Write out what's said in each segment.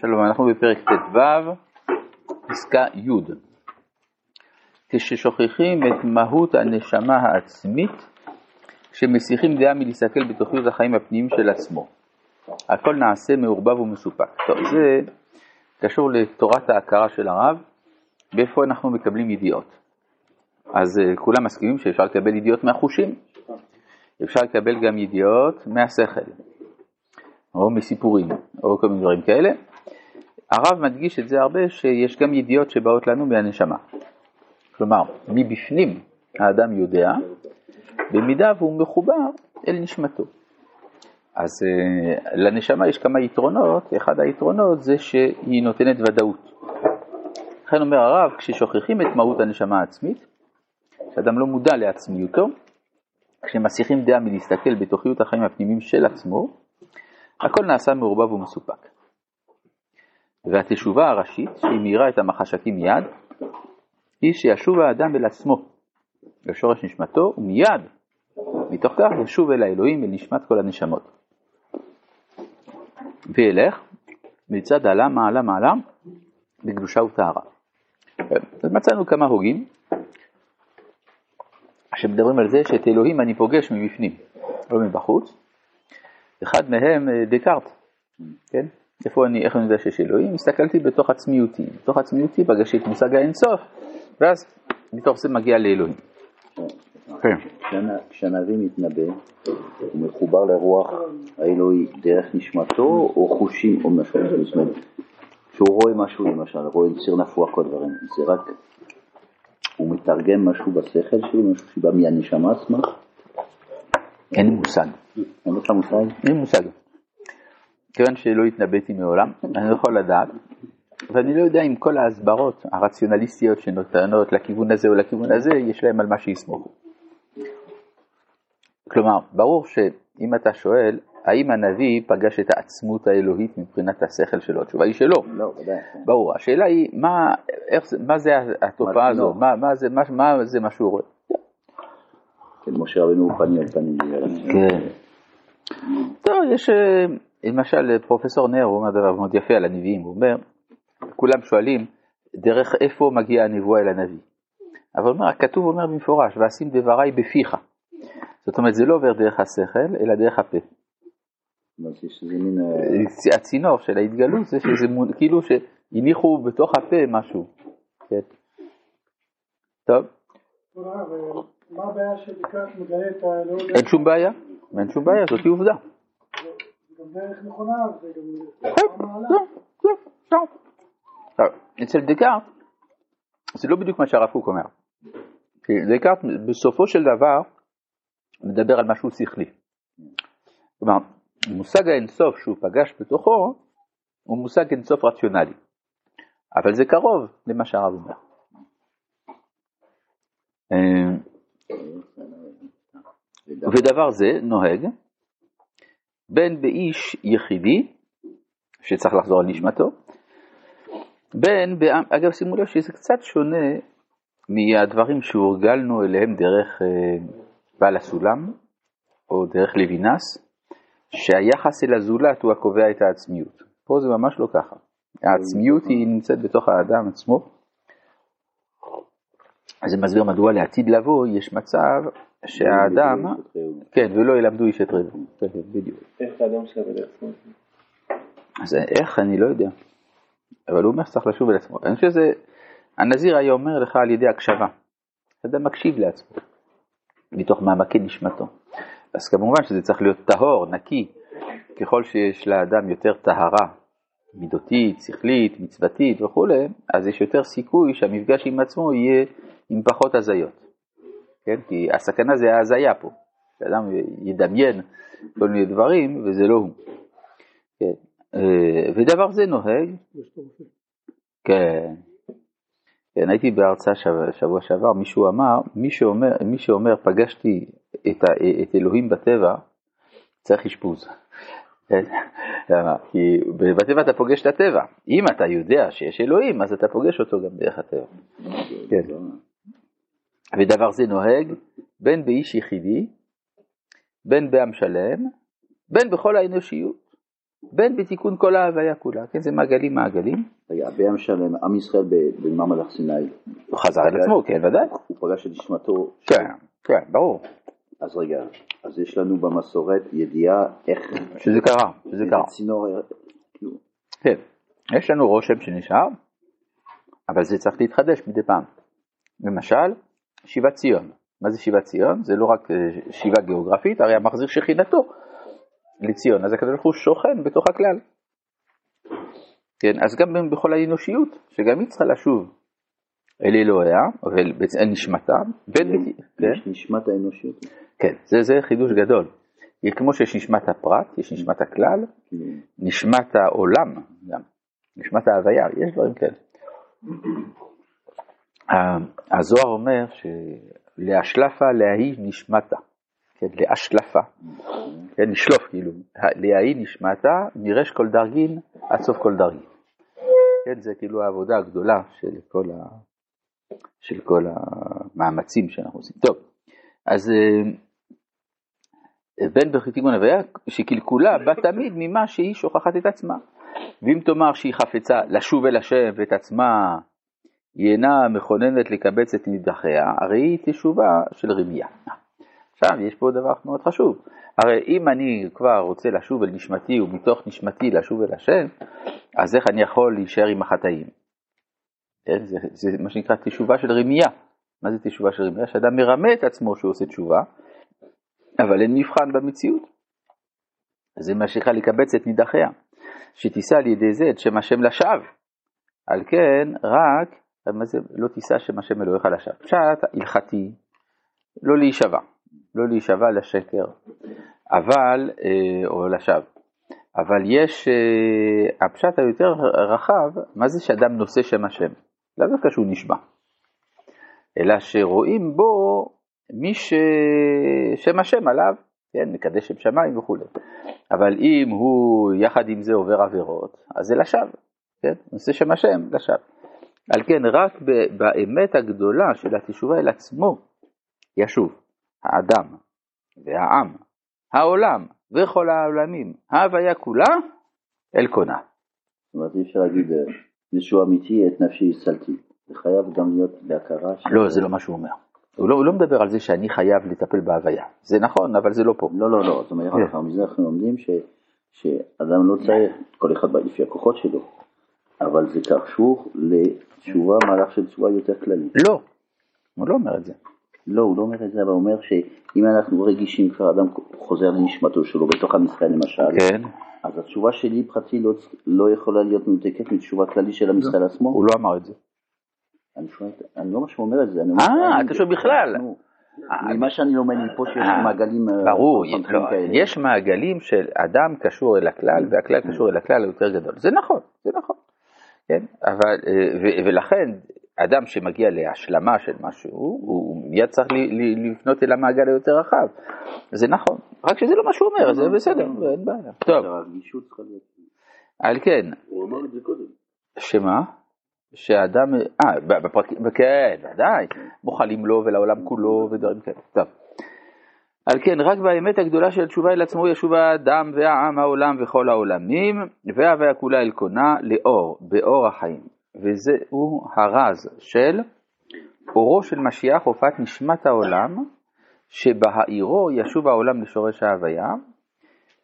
שלום, אנחנו בפרק ט"ו, פסקה י' כששוכחים את מהות הנשמה העצמית, כשמסיחים דעה מלהסתכל בתוכניות החיים הפנימיים של עצמו. הכל נעשה מעורבב ומסופק. טוב, זה קשור לתורת ההכרה של הרב, באיפה אנחנו מקבלים ידיעות. אז uh, כולם מסכימים שאפשר לקבל ידיעות מהחושים, אפשר לקבל גם ידיעות מהשכל. או מסיפורים, או כל מיני דברים כאלה. הרב מדגיש את זה הרבה, שיש גם ידיעות שבאות לנו מהנשמה. כלומר, מבפנים האדם יודע, במידה והוא מחובר אל נשמתו. אז uh, לנשמה יש כמה יתרונות, אחד היתרונות זה שהיא נותנת ודאות. לכן אומר הרב, כששוכחים את מהות הנשמה העצמית, שאדם לא מודע לעצמיותו, כשמסיחים דעה מלהסתכל בתוכיות החיים הפנימיים של עצמו, הכל נעשה מעורבב ומסופק. והתשובה הראשית, שהיא מאירה את המחשקים מיד, היא שישוב האדם אל עצמו, לשורש נשמתו, ומיד, מתוך כך ישוב אל האלוהים, אל נשמת כל הנשמות. וילך מצד עלה מעלה מעלה בקדושה וטהרה. אז מצאנו כמה הוגים שמדברים על זה שאת אלוהים אני פוגש מבפנים, לא מבחוץ, אחד מהם אה, דקארט, כן? איפה אני, איך אני יודע שיש אלוהים? הסתכלתי בתוך עצמיותי, בתוך עצמיותי פגשתי את מושג האינסוף, ואז מתוך זה מגיע לאלוהים. כן. כשהנביא מתנבא, הוא מחובר לרוח האלוהי דרך נשמתו או חושים או משהו, זאת אומרת, שהוא רואה משהו למשל, רואה ציר נפוח כל דברים, זה רק, הוא מתרגם משהו בשכל שלו, משהו שבא מהנשמה עצמה? אין לי מושג. אין לך מושג? אין מושג. כיוון שלא התנבאתי מעולם, אני לא יכול לדעת, ואני לא יודע אם כל ההסברות הרציונליסטיות שנותנות לכיוון הזה או לכיוון הזה, יש להם על מה שיסמוך. כלומר, ברור שאם אתה שואל, האם הנביא פגש את העצמות האלוהית מבחינת השכל שלו? התשובה היא שלא. לא, ודאי. ברור. השאלה היא, מה, איך, מה זה התופעה הזו? מה, מה, זה, מה, מה זה מה שהוא רואה? כן, משה רבנו הוא פנים על פנים. כן. טוב, יש אה, למשל פרופסור נר, הוא אומר דבר מאוד יפה על הנביאים, הוא אומר, כולם שואלים, דרך איפה מגיעה הנבואה אל הנביא? אבל אומר, הכתוב אומר במפורש, ואשים דבריי בפיך. זאת אומרת, זה לא עובר דרך השכל, אלא דרך הפה. אה, הצינור של ההתגלות זה שזה כאילו שהניחו בתוך הפה משהו. כן. טוב. מה הבעיה שלקראת מגלה את האלוהות? אין שום בעיה, אין שום בעיה, זאת עובדה. זה גם מעלה. אצל דקארט זה לא בדיוק מה שהרב קוק אומר. דקארט בסופו של דבר מדבר על משהו שכלי. כלומר, מושג האינסוף שהוא פגש בתוכו הוא מושג אינסוף רציונלי. אבל זה קרוב למה שהרב אומר. ודבר זה נוהג בין באיש יחידי, שצריך לחזור על נשמתו, בין, אגב שימו לב שזה קצת שונה מהדברים שהורגלנו אליהם דרך אה, בעל הסולם, או דרך לוינס, שהיחס אל הזולת הוא הקובע את העצמיות. פה זה ממש לא ככה. העצמיות היא נמצאת בתוך האדם עצמו. אז זה מסביר מדוע לעתיד לבוא יש מצב שהאדם, כן, ולא ילמדו איש את רבו, כן, כן, בדיוק. איך האדם שווה לעצמו? אז איך, אני לא יודע. אבל הוא אומר שצריך לשוב אל עצמו. אני חושב שזה, הנזיר היה אומר לך על ידי הקשבה. אדם מקשיב לעצמו, מתוך מעמקי נשמתו. אז כמובן שזה צריך להיות טהור, נקי. ככל שיש לאדם יותר טהרה, מידותית, שכלית, מצוותית וכולי, אז יש יותר סיכוי שהמפגש עם עצמו יהיה עם פחות הזיות. כן? כי הסכנה זה ההזיה פה, שאדם ידמיין כל מיני דברים וזה לא הוא. כן. אה, ודבר זה נוהג, כן, כן, הייתי בהרצאה שבוע, שבוע שעבר, מישהו אמר, מי שאומר, מי שאומר פגשתי את, ה, את אלוהים בטבע, צריך אשפוז. כן? כי בטבע אתה פוגש את הטבע. אם אתה יודע שיש אלוהים, אז אתה פוגש אותו גם דרך הטבע. כן. ודבר זה נוהג בין באיש יחידי, בין בעם שלם, בין בכל האנושיות. בין בתיקון כל ההוויה כולה, כן, זה מעגלים מעגלים. רגע, הביאם שלם, עם ישראל במעמד הר סיני, הוא חזר אל עצמו, כן, ודאי. הוא פגש את נשמתו, כן, כן, ברור, אז רגע, אז יש לנו במסורת ידיעה איך, שזה קרה, שזה קרה. צינור, כן, יש לנו רושם שנשאר, אבל זה צריך להתחדש מדי פעם. למשל, שיבת ציון. מה זה שיבת ציון? זה לא רק אה, שיבה גיאוגרפית, הרי המחזיר שכינתו לציון, אז הקדוש ברוך הוא שוכן בתוך הכלל. כן, אז גם בכל האנושיות, שגם היא צריכה לשוב אל אלוהיה, אל נשמתה, בין... כן? יש נשמת האנושיות, כן, זה, זה חידוש גדול. כמו שיש נשמת הפרט, יש נשמת הכלל, כאילו, נשמת העולם גם, נשמת ההוויה, יש דברים כאלה. הזוהר אומר שלהשלפה להיא נשמתה, כן, להשלפה, כן, לשלוף כאילו, להיא נשמתה מרש כל דרגין עד סוף כל דרגין. כן, זה כאילו העבודה הגדולה של כל, ה... של כל המאמצים שאנחנו עושים. טוב, אז אה, בן בחתיגון הוויה שקלקולה בא תמיד ממה שהיא שוכחת את עצמה. ואם תאמר שהיא חפצה לשוב אל השם ואת עצמה היא אינה מכוננת לקבץ את נידחיה, הרי היא תשובה של רמייה. עכשיו יש פה דבר מאוד חשוב, הרי אם אני כבר רוצה לשוב אל נשמתי ומתוך נשמתי לשוב אל השם, אז איך אני יכול להישאר עם החטאים? כן, זה, זה מה שנקרא תשובה של רמייה. מה זה תשובה של רמייה? שאדם מרמה את עצמו שהוא עושה תשובה, אבל אין מבחן במציאות. זה מה שנקרא לקבץ את נידחיה, שתישא על ידי זה את שם השם לשווא. על כן, רק, מה זה לא תישא שם השם אלוהיך לשווא? פשט הלכתי, לא להישבע, לא להישבע לשקר, אבל, אה, או לשווא. אבל יש, אה, הפשט היותר רחב, מה זה שאדם נושא שם השם? לאו דווקא שהוא נשבע, אלא שרואים בו מי ששם השם עליו, כן, מקדש שם שמיים וכולי. אבל אם הוא יחד עם זה עובר עבירות, אז זה לשווא, כן, נושא שם השם לשווא. על כן, רק באמת הגדולה של התשובה אל עצמו, ישוב האדם והעם, העולם וכל העולמים, ההוויה כולה, אל קונה. זאת אומרת אי אפשר להגיד אה, ישוע אמיתי את נפשי הצלתי, זה חייב גם להיות בהכרה של... לא, זה לא מה שהוא אומר. הוא לא, הוא לא מדבר על זה שאני חייב לטפל בהוויה. זה נכון, אבל זה לא פה. לא, לא, לא, זאת אומרת, כן. אנחנו לומדים ש, שאדם לא צריך, כל אחד לפי הכוחות שלו, אבל זה קשור לתשובה, מהלך של תשובה יותר כללית. לא, הוא לא אומר את זה. לא, הוא לא אומר את זה, אבל הוא אומר שאם אנחנו רגישים כבר, אדם חוזר לנשמתו שלו בתוך עם ישראל למשל, כן, אז התשובה שלי פרטי לא, לא יכולה להיות מנותקת מתשובה כללית של עם ישראל עצמו. הוא לא אמר את זה. אני שואל, אני לא שהוא אומר את זה. אה, אני- קשור בכלל. ממה שאני לומד מפה שיש אה, מעגלים אה, ברור, לא. יש מעגלים של אדם קשור אל הכלל והכלל קשור אל הכלל היותר גדול. זה נכון, זה נכון. כן, אבל, אה, ו- ולכן אדם שמגיע להשלמה של משהו, הוא מיד צריך ל- ל- לפנות אל המעגל היותר רחב. זה נכון, רק שזה לא מה שהוא אומר, זה בסדר, אין בעיה. טוב. על כן, הוא אמר את זה קודם. שמה? שאדם, אה, בפרק, כן, ודאי, מוחלים לו ולעולם כולו ודברים כאלה. טוב. על כן, רק באמת הגדולה של תשובה אל עצמו ישוב האדם והעם, העולם וכל העולמים, והוויה כולה אל קונה לאור, באור החיים. וזהו הרז של אורו של משיח, הופעת נשמת העולם, שבהאירו ישוב העולם לשורש ההוויה,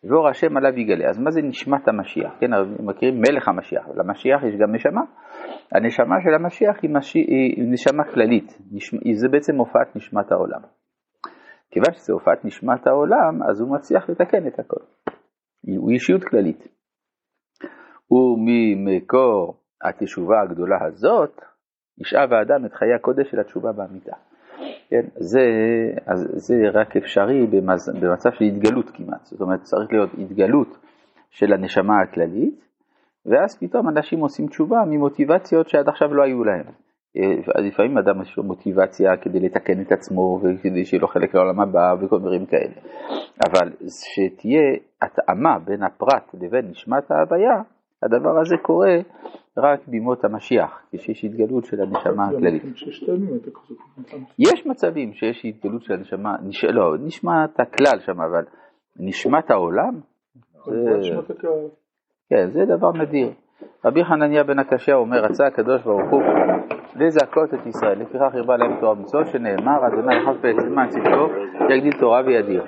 ואור השם עליו יגלה. אז מה זה נשמת המשיח? כן, מכירים מלך המשיח, למשיח יש גם נשמה. הנשמה של המשיח היא, משי, היא נשמה כללית, נשמ, זה בעצם הופעת נשמת העולם. כיוון שזה הופעת נשמת העולם, אז הוא מצליח לתקן את הכל. הוא אישיות כללית. וממקור התשובה הגדולה הזאת, ישאב האדם את חיי הקודש של התשובה באמיתה. כן, זה, אז זה רק אפשרי במז, במצב של התגלות כמעט, זאת אומרת צריך להיות התגלות של הנשמה הכללית, ואז פתאום אנשים עושים תשובה ממוטיבציות שעד עכשיו לא היו להם. אה, לפעמים אדם יש לו מוטיבציה כדי לתקן את עצמו וכדי שיהיה לו חלק לעולם הבא וכל דברים כאלה, אבל שתהיה התאמה בין הפרט לבין נשמת ההוויה, הדבר הזה קורה רק בימות המשיח, כשיש התגלות של הנשמה הכללית. יש מצבים שיש התגלות של הנשמה, נש... לא, נשמת הכלל שם, אבל נשמת העולם, זה... כן, זה דבר נדיר. רבי חנניה בן הקשיא אומר, רצה הקדוש ברוך הוא לזכות את ישראל, לפיכך הרבה להם תורה ומצוות, שנאמר, אדוני יחף בעצמן צדקו, יגדיל תורה וידיר.